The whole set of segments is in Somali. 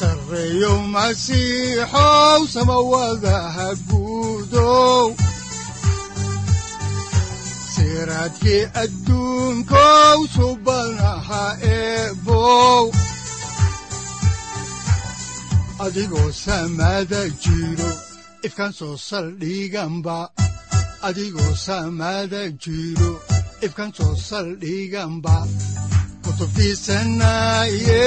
sareyow masiixow samawadaha guudow siraadkii adduunkow subanaha eebow adigoo samaada jiro ifkaan soo saldhiganba adigoo samaada jiro ifkaan soo saldhiganba kutubtiisanaye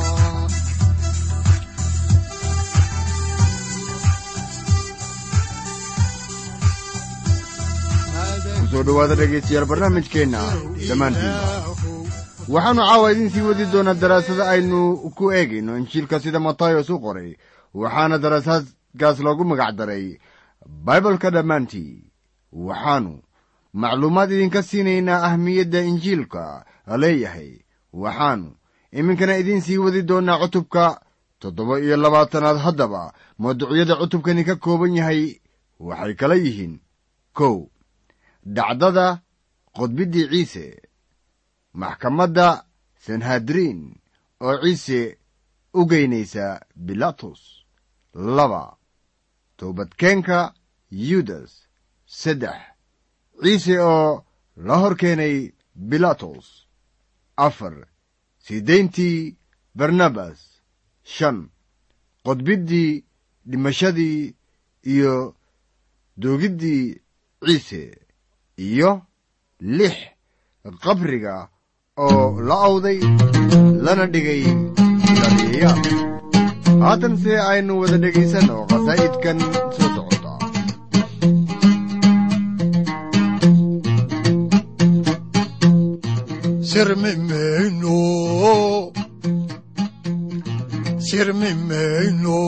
ku soo dhowaada dhegaystayaal barnaamijkeenna dhammaantiinba waxaannu caawa idiin sii wadi doonaa daraasada aynu ku eegayno injiilka sida matayos u qoray waxaana daraasaadkaas loogu magac daray baibalka dhammaantii. Waxaannu macluumaad idinka siinaynaa ahmiyadda injiilka leeyahay. Waxaannu iminkana idiin sii wadi doonnaa cutubka toddoba iyo labaatanaad haddaba. Mawduucyada cutubkani ka kooban yahay waxay kala yihiin kow dhacdada qodbiddii ciise maxkamadda sanhadriin oo ciise u geynaysa bilatos laba toobadkeenka yudas saddex ciise oo la hor keenay bilatos afar sii dayntii barnabas. Shan qodbiddii dhimashadii iyo doogiddii ciise iyo lix qabriga oo la awday lana dhigay galiyayaal haatanse aynu wada dhegaysanno khasaa'idkan soo socota. Sirmimayno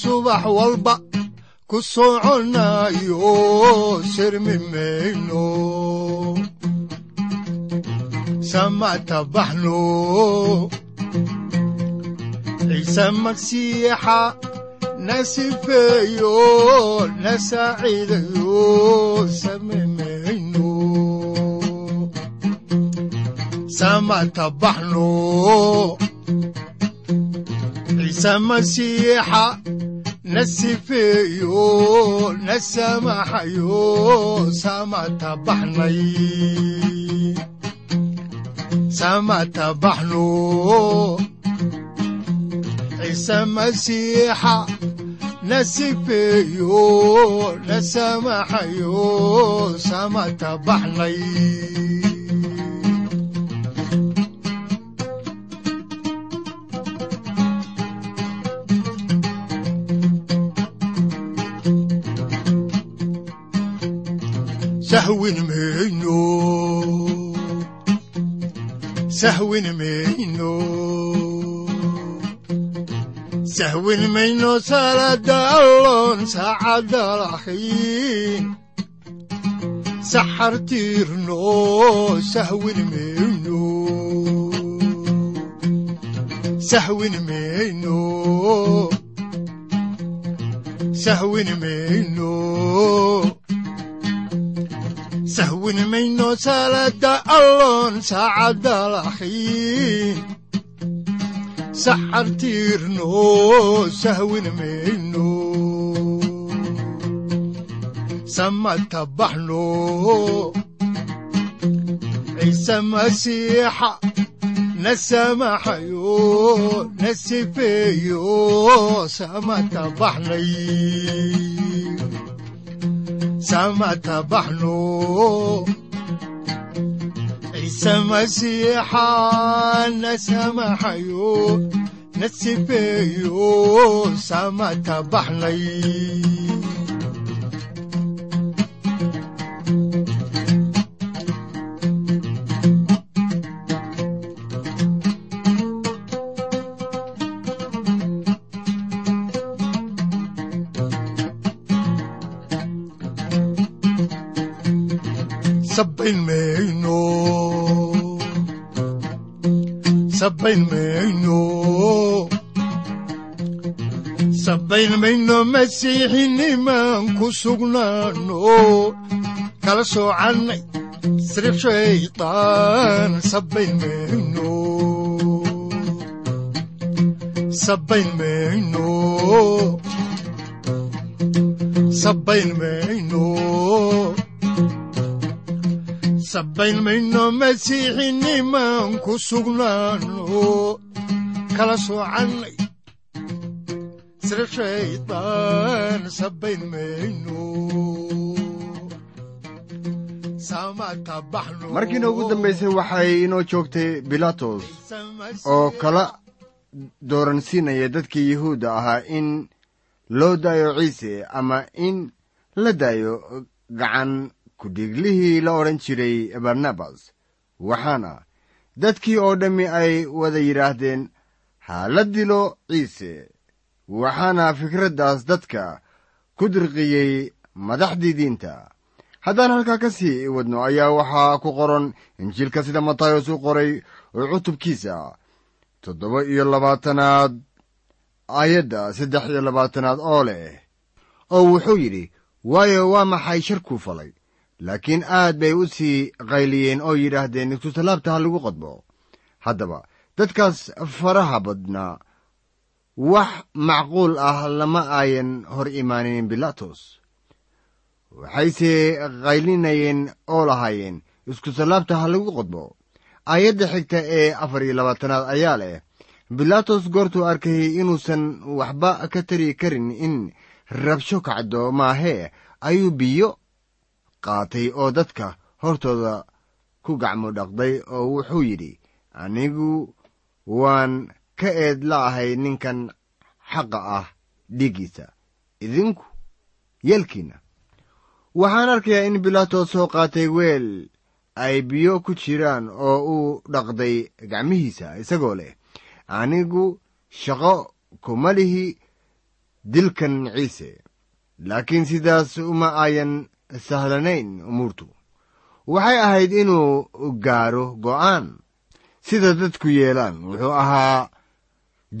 subax walba. Ku soconayo sirmimayno samatabaxno ciise magsiixa na sifeeyo na saaciidayo samimayno samatabaxno ciise masiixa na sifeeyo na samaxayo samatabaxnay samatabaxno ciise masiixa na sifeeyo na samaxayo sahwin mayno sahwin mayno salada allon saacadda laxiin saxar tiirno sahwin mayno sahwin mayno sahwin mayno sahwin mayno salada allon saacadda laxiin saxartiirno sahwin mayno samata baxno ciise masiixa na samaxayo na sifeeyo samata baxnay samata baxno ciise masiixa na samaxayo na sabbayn mayno masiixinimaan ku sugnaano. Kala soocannay sirib shaytaan sabbayn mayno sabbayn mayno masiixinimaan ku sugnaano. Kala soocannay sira shaydaan sabbayn mayno markiina ugu dambaysay waxay inoo joogtay bilatos oo kala dooransiinaya dadkii yuhuudda ahaa in loo daayo ciise ama in la daayo gacan kudhiiglihii la odhan jiray barnabas. Waxaana dadkii oo dhammi ay wada yidhaahdeen ha la dilo ciise. Waxaana fikraddaas dadka ku dirqiyey madaxdii diinta haddaan halkaa ka sii wadno ayaa waxaa ku qoran injiilka sida matayos u qoray oo cutubkiisa. Toddoba iyo labaatanaad aayadda saddex iyo labaatanaad oo leh. Oo wuxuu yidhi waayo waa maxay sharkuu falay laakiin aad bay u sii qayliyeen oo yidhaahdeen iskusalaabta ha lagu qodbo. Haddaba dadkaas faraha badnaa wax macquul ah lama aayan hor imaanin bilatos waxayse qaylinayeen oo lahaayeen iskusalaabta ha lagu qodbo. Aayadda xigta ee afar iyo labaatanaad ayaa leh bilatos goortuu arkay inuusan waxba ka tari karin in rabsho kacdo maahee ayuu biyo qaatay oo dadka hortooda ku gacmo dhaqday oo wuxuu yidhi anigu waan ka eed la'ahay ninkan xaqa ah dhiiggiisa. Idinku yeelkiinna waxaan arkayaa in bilaatos soo qaatay weel ay biyo ku jiraan oo uu dhaqday gacmihiisa isagoo leh anigu shaqo kuma lihi dilkan ciise laakiin sidaas uma ayan sahlanayn umuurtu waxay ahayd inuu gaaro go'aan. Sida dadku yeelaan wuxuu ahaa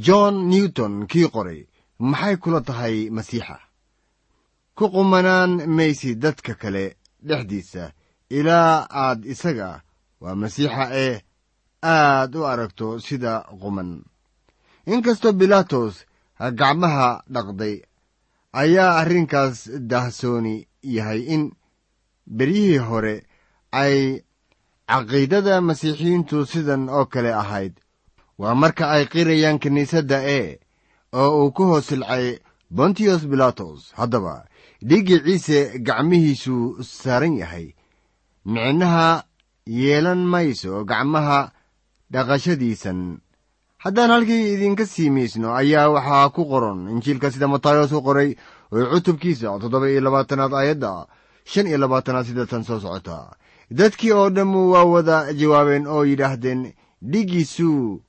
john newton kii qoray. Maxay kula tahay masiixa? Ku qumanaan maysid dadka kale dhexdiisa. Ilaa aad isaga waa masiixa ee aad u aragto sida quman. Inkastoo bilaatos gacmaha dhaqday ayaa arrinkaas dahsooni yahay in beryihii hore ay caqiidada masiixiyiintu sidan oo kale ahayd. Waa marka ay qirayaan kiniisadda ee oo uu ku hoos silcay bontiyos bilatos haddaba dhiiggii ciise gacmihiisu saaran yahay. Micnaha yeelan mayso gacmaha dhaqashadiisan haddaan halkii idinka sii miisno ayaa waxaa ku qoran injiilka sida matayos u qoray oo cutubkiisa toddoba iyo labaatanaad aayadda shan iyo labaatanaad sida tan soo socota. Dadkii oo dhammu waa wada jawaabeen oo yidhaahdeen dhiiggiisuu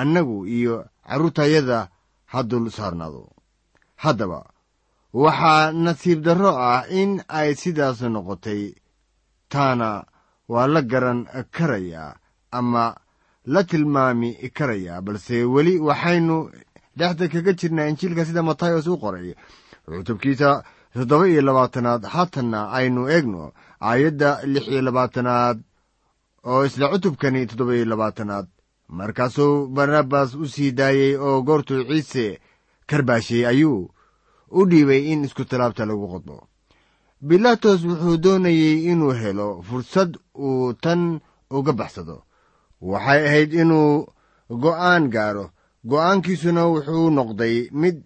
annagu iyo carruurtayada ha dul saarnaado haddaba waxaa nasiib darro ah in ay sidaas noqotay taana waa la garan karayaa ama la tilmaami karayaa balse weli waxaynu dhexda kaga jirnaa injiilka sida matayos u qoray. Cutubkiisa toddoba iyo labaatanaad haatanna aynu eegno aayadda lix iyo labaatanaad oo isla cutubkani toddoba iyo labaatanaad. Markaasuu barnabas u sii daayey oo goortuu ciise karbaashay ayuu u dhiibay in isku tallaabta lagu qodbo bilaatos wuxuu doonayey inuu helo fursad uu tan uga baxsado waxay ahayd inuu go'aan gaaro. Go'aankiisuna wuxuu noqday mid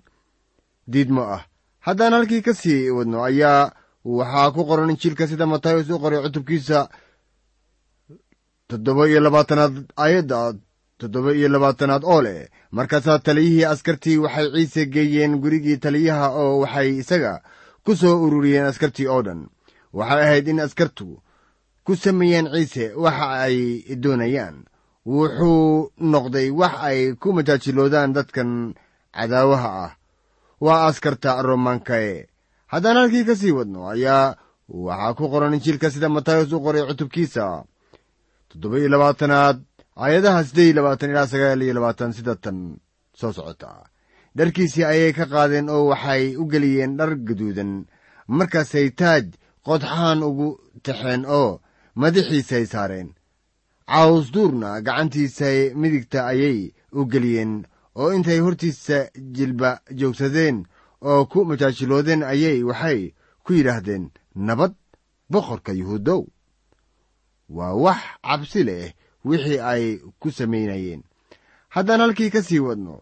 diidmo ah. Haddaan halkii ka sii wadno ayaa waxaa ku qoran injiilka sida matayos u qoray cutubkiisa toddoba iyo labaatanaad aayadda toddoba iyo labaatanaad oo leh. Markaasaa taliyihii askartii waxay ciise geeyeen gurigii taliyaha oo waxay isaga ku soo ururiyeen askartii oo dhan. Waxay ahayd in askartu ku sameeyeen ciise waxa ay doonayaan. Wuxuu noqday wax ay ku majaajiloodaan dadkan cadaawaha ah. Waa askarta romankae haddaan halkii ka sii wadno ayaa waxaa ku qoran injiilka sida matayos u qoray cutubkiisa. Toddoba iyo labaatanaad aayadaha siddeed iyo labaatan ilaa sagaal iyo labaatan sida tan soo socota. Dharkiisii ayay ka qaadeen oo waxay u geliyeen dhar gaduudan. Markaasay taaj qodxaan ugu taxeen oo madaxiisay saareen. Caawsduurna gacantiisay midigta ayay u geliyeen oo intay hortiisa jilba joogsadeen oo ku majaajiloodeen ayay waxay ku yidhaahdeen nabad boqorka yuhuudow waa wax cabsi leh wixii ay ku samaynayeen. Haddaan halkii ka sii wadno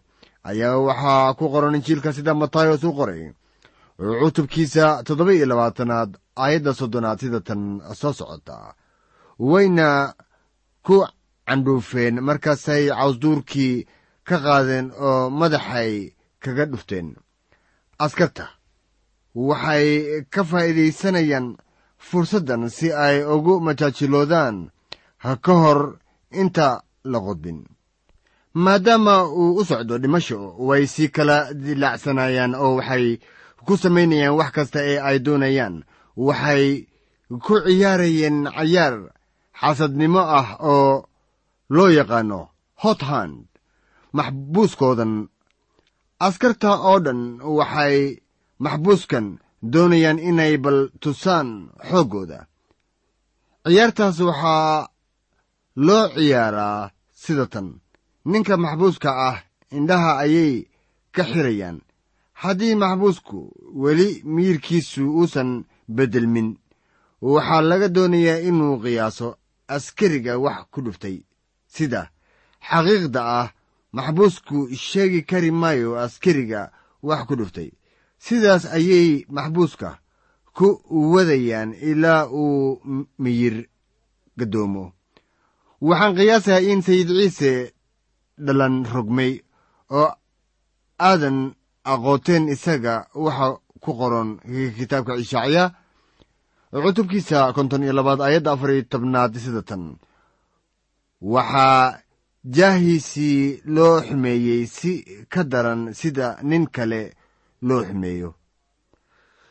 ayaa waxaa ku qoran injiilka sida matayos u qoray cutubkiisa toddoba iyo labaatanaad aayadda soddonaad sida tan soo socota wayna ku candhuufeen markaasay cawsduurkii ka qaadeen oo madaxay kaga dhufteen. Askarta waxay ka faa'iidaysanayaan fursaddan si ay ugu majaajiloodaan ka hor inta la qodbin. Maadaama uu u socdo dhimasho way si kala dilaacsanayaan oo waxay ku samaynayaan wax kasta ee ay doonayaan. Waxay ku ciyaarayeen cayaar xasadnimo ah oo loo yaqaano hot hand. Maxbuuskoodan. Askarta oo dhan waxay maxbuuskan doonayaan inay bal tusaan xooggooda ciyaartaas waxaa loo ciyaaraa sida tan. Ninka maxbuuska ah indhaha ayay ka xirayaan. Haddii maxbuusku weli miyirkiisu uusan beddelmin waxaa laga doonayaa inuu qiyaaso askariga wax ku dhuftay. Sida xaqiiqda ah maxbuusku sheegi kari maayo askariga wax ku dhuftay. Sidaas ayay maxbuuska ku wadayaan ilaa uu miyir gaddoomo waxaan qiyaasayaa in sayid ciise dhalan rogmay oo aadan aqooteen isaga waxa ku qoran kitaabka ishacya cutubkiisa konton iyo labaad aayadda afar iyo tobnaad sida tan waxaa jaahiisii loo xumeeyey si ka daran sida nin kale loo xumeeyo.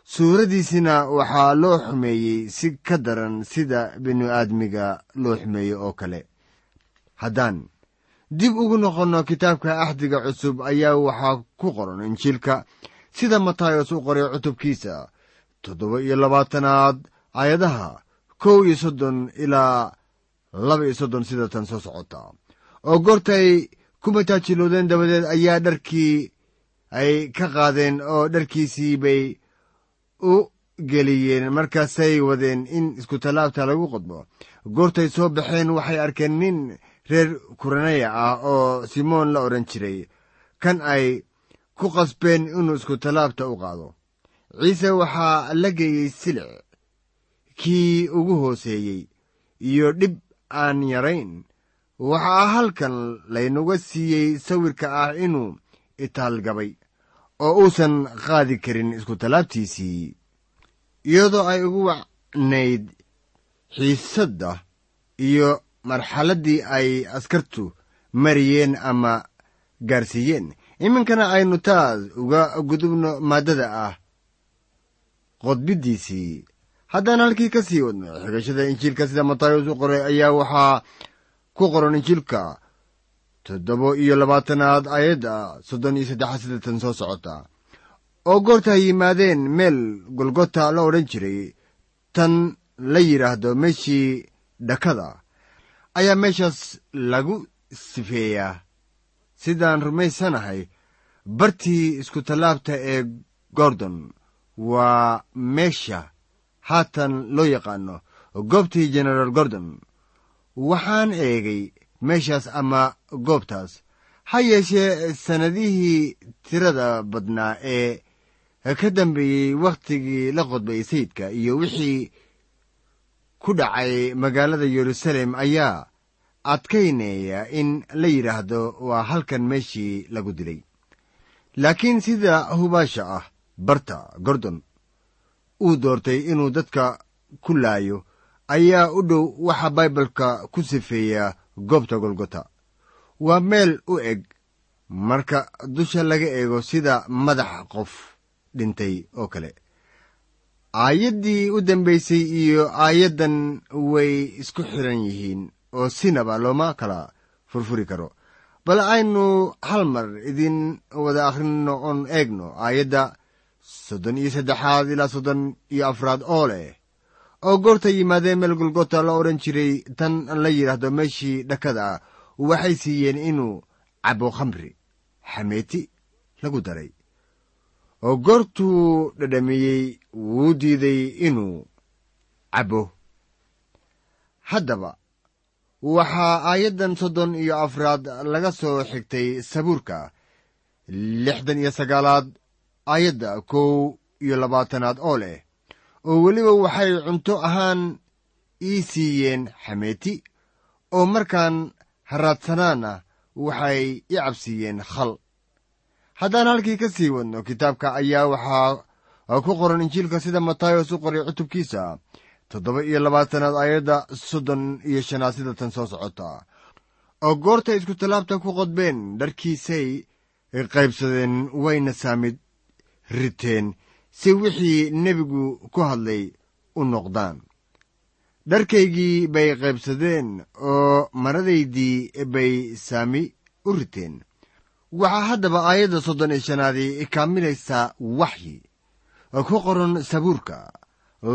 Suuraddiisina waxaa loo xumeeyey si ka daran sida binu-aadmiga loo xumeeyo oo kale. Haddaan dib ugu noqonno kitaabka axdiga cusub ayaa waxaa ku qoran injiilka. Sida matayos u qoray cutubkiisa toddoba iyo labaatanaad aayadaha kow iyo soddon ilaa laba iyo soddon sida tan soo socota. Oo goortay ku majaajiloodeen dabadeed ayaa dharkii ay ka qaadeen oo dharkiisii bay u geliyeen. Markaasay wadeen in iskutallaabta lagu qodbo goortay soo baxeen waxay arkeen nin reer kuranaya ah oo simoon la odhan jiray. Kan ay ku qasbeen inuu iskutallaabta u qaado ciise waxaa la geeyey silic kii ugu hooseeyey iyo dhib aan yarayn. Waxaa halkan laynaga siiyey sawirka ah inuu itaalgabay oo uusan qaadi karin iskutallaabtiisii iyadoo ay ugu wacnayd xiisadda iyo marxaladdii ay askartu mariyeen ama gaarsiiyeen. Iminkana aynu taas uga gudubno maaddada ah qodbiddiisii haddaan halkii ka sii wadno xigashada injiilka sida matayos u qoray ayaa waxaa ku qoran injiilka. Toddoba iyo labaatanaad aayadda soddon iyo saddexa sidatan soo socota. Oo goorta ay yimaadeen meel golgota la odhan jiray tan la yidhaahdo meeshii dhakada ayaa meeshaas lagu sifeeyaa sidaan rumaysanahay bartii iskutallaabta ee gordon waa meesha haatan loo yaqaano goobtii genaraal gordon. Waxaan eegay meeshaas ama goobtaas ha yeeshee sannadihii tirada badnaa ee ka dambeeyey wakhtigii la qodbay sayidka iyo wixii ku dhacay magaalada yeruusaalem ayaa adkaynaya in la yidhaahdo waa halkan meeshii lagu dilay. Laakiin sida hubaasha ah barta gordon uu doortay inuu dadka ku laayo ayaa u dhow waxa baibalka ku sifeeya goobta golgota waa meel u eg marka dusha laga eego sida madax qof dhintay oo kale. Aayaddii u dambaysay iyo aayaddan way isku xidhan yihiin oo sinaba looma kala furfuri karo. Bal aynu hal mar idin wada akhrino oon eegno aayadda soddon iyo saddexaad ilaa soddon iyo afraad oo leh. Oo goorta yimaadeen meel golgota la odhan jiray tan la yidhaahdo meeshii dhakada ah waxay siiyeen inuu cabo khamri xameeti lagu daray. Oo goortuu dhadhamiyey wuu diiday inuu cabbo haddaba waxaa aayaddan soddon iyo afraad laga soo xigtay sabuurka lixdan iyo sagaalaad aayadda kow iyo labaatanaad oo leh oo weliba waxay cunto ahaan ii siiyeen xameeti oo markaan haraadsanaana waxay i cabsiiyeen khal. Haddaan halkii ka sii wadno kitaabka ayaa waxaa ku qoran injiilka sida matayos u qoray cutubkiisa toddoba iyo labaatanaad aayadda soddon iyo shanaad sida tan soo socota. Oo goortay iskutallaabta ku qodbeen dharkiisay qaybsadeen wayna saamid riteen si wixii nebigu ku hadlay u noqdaan. Dharkaygii bay qaybsadeen oo maradaydii bay saami u riteen. Waxaa haddaba aayadda soddon iyo shanaadii kaamilaysaa waxyi ku qoran sabuurka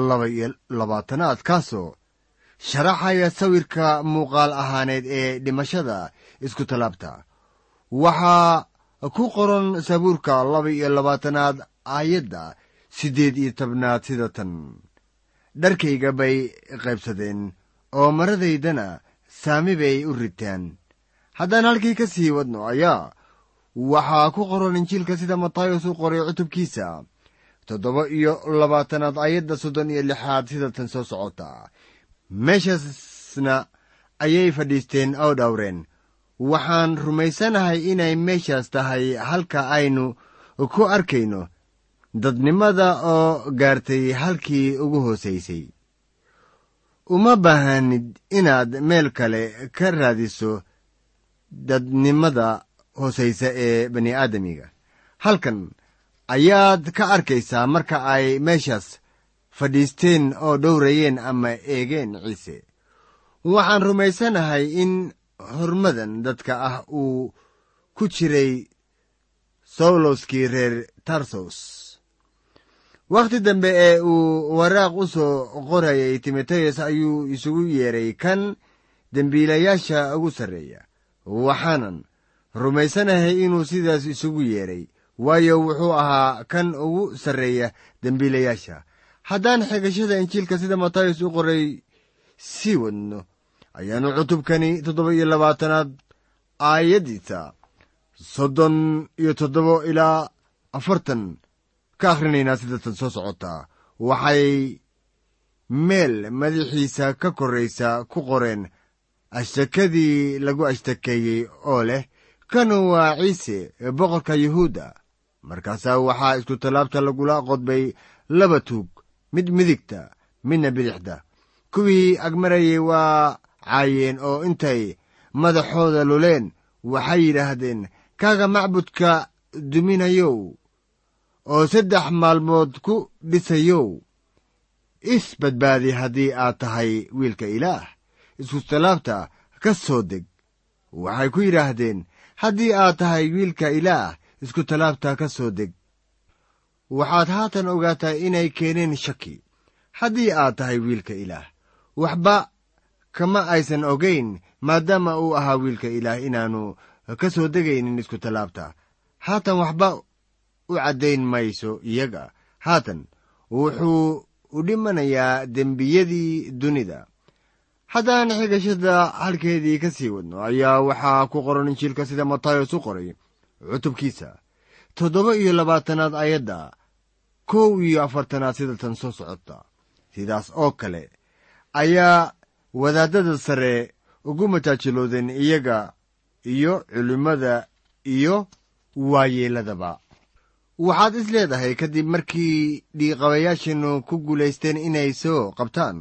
laba iyo labaatanaad kaasoo sharaxaya sawirka muuqaal ahaaneed ee dhimashada isku tallaabta. Waxaa ku qoran sabuurka laba iyo labaatanaad aayadda siddeed iyo tobnaad sida tan. Dharkayga bay qaybsadeen oo maradaydana saami bay u ritaan haddaan halkii ka sii wadno ayaa waxaa ku qoran injiilka sida matayos u qoray cutubkiisa toddoba iyo labaatanaad aayadda soddon iyo lixaad sida tan soo socota. Meeshaasna ayay fadhiisteen oo dhowreen. Waxaan rumaysanahay inay meeshaas tahay halka aynu ku arkayno dadnimada oo gaartay halkii ugu hoosaysay uma baahanid inaad meel kale ka raadiso dadnimada hoosaysa ee bani aadamiga. Halkan ayaad ka arkaysaa marka ay meeshaas fadhiisteen oo dhowrayeen ama eegeen ciise. Waxaan rumaysanahay in hormadan dadka ah uu ku jiray sawloskii reer tarsos wakhti dambe ee uu waraaq u soo qorayay timoteyos ayuu isugu yeedhay kan dembiilayaasha ugu sarreeya waxaanan rumaysanahay inuu sidaas isugu yeedhay waayo wuxuu ahaa kan ugu sarreeya dembiilayaasha. Haddaan xigashada injiilka sida matayos u qoray sii wadno ayaannu cutubkani toddoba iyo labaatanaad aayaddiisa soddon iyo toddoba ilaa afartan ka akhrinaynaa sida tan soo socotaa waxay meel madaxiisa ka korraysa ku qoreen ashtakadii lagu ashtakeeyey oo leh kanu waa ciise boqorka yuhuudda. Markaasaa waxaa isku tallaabta lagula qodbay laba tuug mid midigta midna bidixda. Kuwii agmarayay waa caayeen oo intay madaxooda luleen waxay yidhaahdeen kaaga macbudka duminayow oo saddex maalmood ku dhisayow. Is badbaadi haddii aad tahay wiilka ilaah iskutallaabta ka soo deg. Waxay ku yidhaahdeen haddii aad tahay wiilka ilaah iskutallaabta ka soo deg. Waxaad haatan ogaataa inay keeneen shaki. Haddii aad tahay wiilka ilaah waxba kama aysan ogayn maadaama uu ahaa wiilka ilaah inaannu ka soo degaynin isku tallaabta haatan waxba u caddayn mayso iyaga. Haatan wuxuu u dhimanayaa dembiyadii dunida. Haddaan xigashada halkeedii ka sii wadno ayaa waxaa ku qoran injiilka sida matayos u qoray cutubkiisa. Toddoba iyo labaatanaad ayadda kow iyo afartanaad sida tan soo socota. Sidaas oo kale ayaa wadaadada sare ugu majaajiloodeen iyaga iyo culimmada iyo waayeeladaba waxaad is leedahay kadib markii dhiiqabayaashanu ku guulaysteen inay soo qabtaan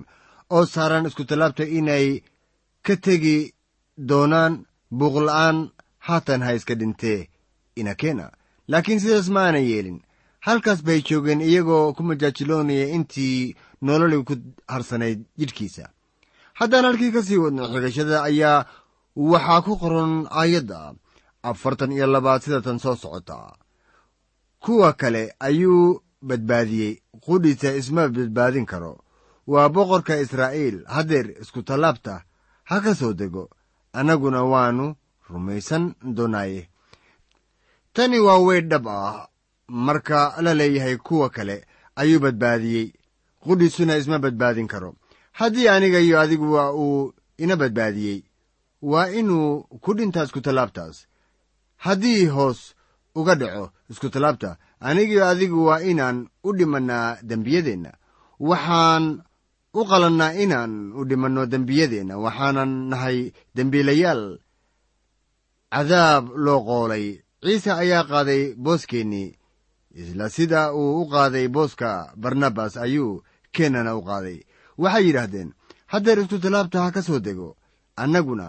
oo saaraan iskutallaabta inay ka tegi doonaan buuqla'aan haatan ha iska dhintee inakeena laakiin sidaas ma aanan yeelin. Halkaas bay joogeen iyagoo ku majaajiloonaya intii nololi ku harsanayd jidhkiisa. Haddaan halkii ka sii wadno xigashada ayaa waxaa ku qoran aayadda afartan iyo labaad sida tan soo socota kuwa kale ayuu badbaadiyey. Qudhiisa isma badbaadin karo. Waa boqorka israa'iil haddeer iskutallaabta ha ka soo dego. Annaguna waannu rumaysan doonaaye. Tani waa weydh dhab ah. Marka la leeyahay kuwa kale ayuu badbaadiyey. Qudhiisuna isma badbaadin karo. Haddii aniga iyo adiguwa uu ina badbaadiyey waa inuu ku dhintaa iskutallaabtaas haddii hoos uga dhaco iskutallaabta anigiyo adigu waa inaan u dhimannaa dembiyadeenna. Waxaan u qalannaa inaan u dhimanno dembiyadeenna. Waxaanan nahay dembiilayaal. Cadaab loo qoolay. Ciise ayaa qaaday booskeenii isla sida uu u qaaday booska barnabas ayuu keenana u qaaday. Waxay yidhaahdeen haddeer iskutallaabta ha ka soo dego. Annaguna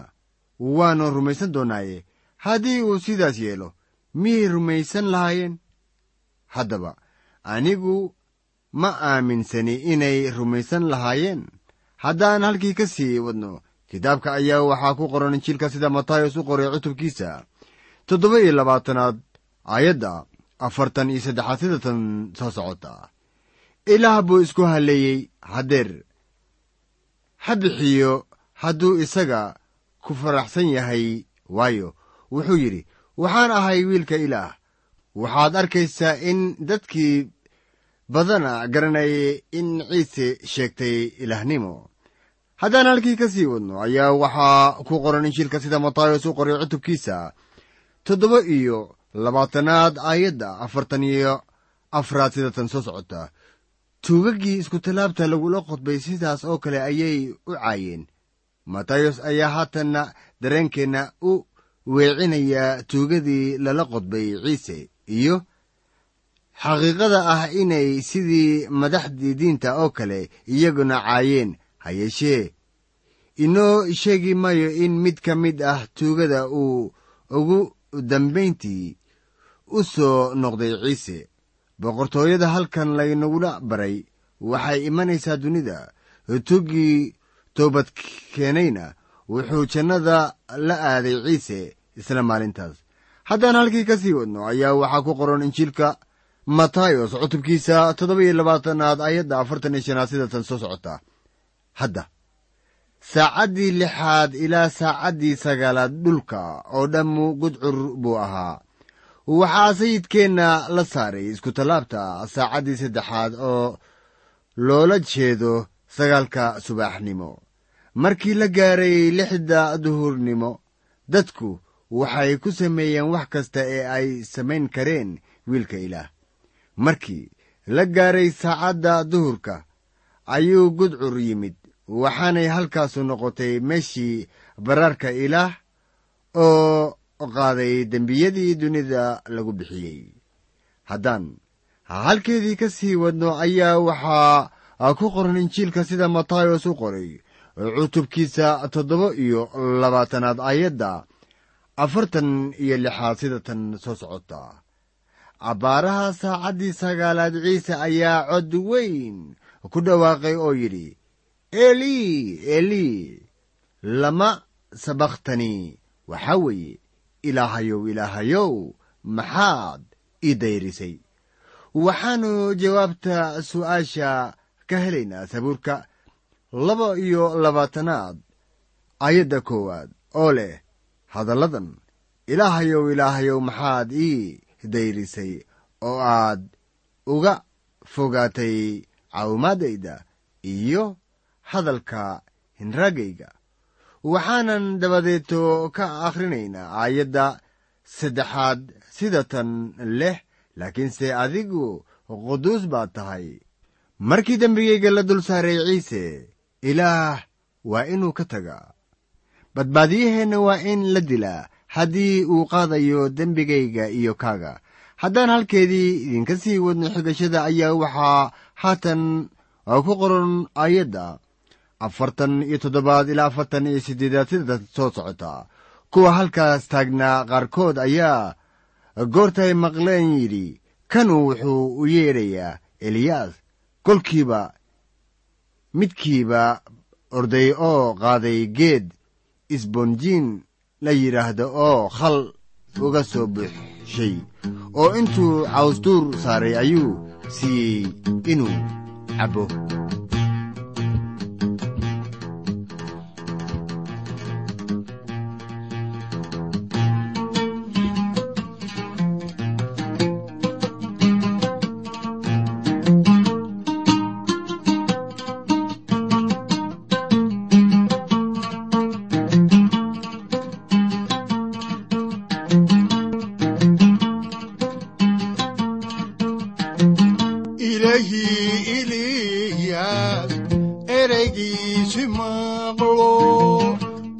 waannu rumaysan doonnaaye haddii uu sidaas yeelo miyay rumaysan lahaayeen. Haddaba anigu ma aaminsani inay rumaysan lahaayeen. Haddaan halkii ka sii wadno kitaabka ayaa waxaa ku qoran injiilka sida matayos u qoray cutubkiisa. Toddoba iyo labaatanaad aayadda afartan iyo saddexaad sida soo socota. Ilaah buu isku halleeyey haddeer. Ha bixiyo hadduu isaga ku faraxsan yahay waayo wuxuu yidhi waxaan ahay wiilka ilaah. Waxaad arkaysaa in dadkii badana garanayay in ciise sheegtay ilaahnimo haddaan halkii ka sii wadno ayaa waxaa ku qoran injiilka sida matayos u qoray cutubkiisa toddoba iyo labaatanaad aayadda afartan iyo afraad sida tan soo socota. Tuugaggii iskutallaabta lagula qodbay sidaas oo kale ayay u caayeen. Matayos ayaa haatanna dareenkeenna u weecinayaa tuugadii lala qodbay ciise iyo xaqiiqada ah inay sidii madaxdii diinta oo kale iyaguna caayeen ha yeeshee. Inoo sheegi maayo in mid ka mid ah tuugada uu ugu dambayntii u soo noqday ciise. Boqortooyada halkan laynagula baray waxay imanaysaa dunida. Tuuggii toobad keenayna wuxuu jannada la aaday ciise isla maalintaas. Haddaan halkii ka sii wadno ayaa waxaa ku qoran injiilka matayos cutubkiisa toddoba iyo labaatanaad ayadda afartan iyo shanaad sida tan soo socota. Hadda saacaddii lixaad ilaa saacaddii sagaalaad dhulka oo dhammu gudcur buu ahaa. Waxaa sayidkeenna la saaray iskutallaabta saacaddii saddexaad oo loola jeedo sagaalka subaxnimo markii la gaaray lixda duhurnimo dadku waxay ku sameeyeen wax kasta ee ay samayn kareen wiilka ilaah. Markii la gaaray saacadda duhurka ayuu gudcur yimid waxaanay halkaasu noqotay meeshii baraarka ilaah oo qaaday dembiyadii dunida lagu bixiyey. Haddaan halkeedii ka sii wadno ayaa waxaa ku qoran injiilka sida matayos u qoray cutubkiisa toddoba iyo labaatanaad ayadda afartan iyo lixaad sida tan soo socota. Abbaaraha saacaddii sagaalaad ciise ayaa cod weyn ku dhawaaqay oo yidhi elii elii lama sabakhtani waxaa weeye ilaahayow ilaahayow maxaad ii dayrisay. Waxaannu jawaabta su'aasha ka helaynaa sabuurka laba iyo labaatanaad aayadda koowaad oo leh hadalladan ilaahayow ilaahayow maxaad ii dayrisay oo aad uga fogaatay caawimaadayda iyo hadalka hinraagayga? Waxaanan dabadeeto ka akhrinaynaa aayadda saddexaad sida tan leh laakiinse adigu quduus baad tahay. Markii dembigayga la dul saaray ciise ilaah waa inuu ka tagaa badbaadiyaheenna waa in la dilaa haddii uu qaadayo dembigayga iyo kaaga. Haddaan halkeedii idinka sii wadno xigashada ayaa waxaa haatan ku qoran aayadda afartan iyo toddobaad ilaa afartan iyo siddeedaad sida soo socota. Kuwa halkaas taagnaa qaarkood ayaa goortay maqleen yidhi kanuu wuxuu u yeedhayaa eliyaas kolkiiba midkiiba orday oo qaaday geed isboonjiin la yidhaahdo oo khal uga soo buuxshay oo intuu cawsduur saaray ayuu siiyey inuu cabbo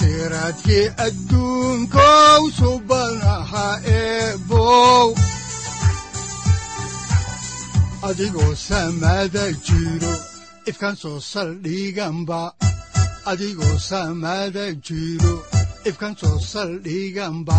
siraadkii adduunkow subanaha eebow adigoo samada jiro ifkaan soo saldhiganba adigoo samada jiro ifkaan soo saldhiganba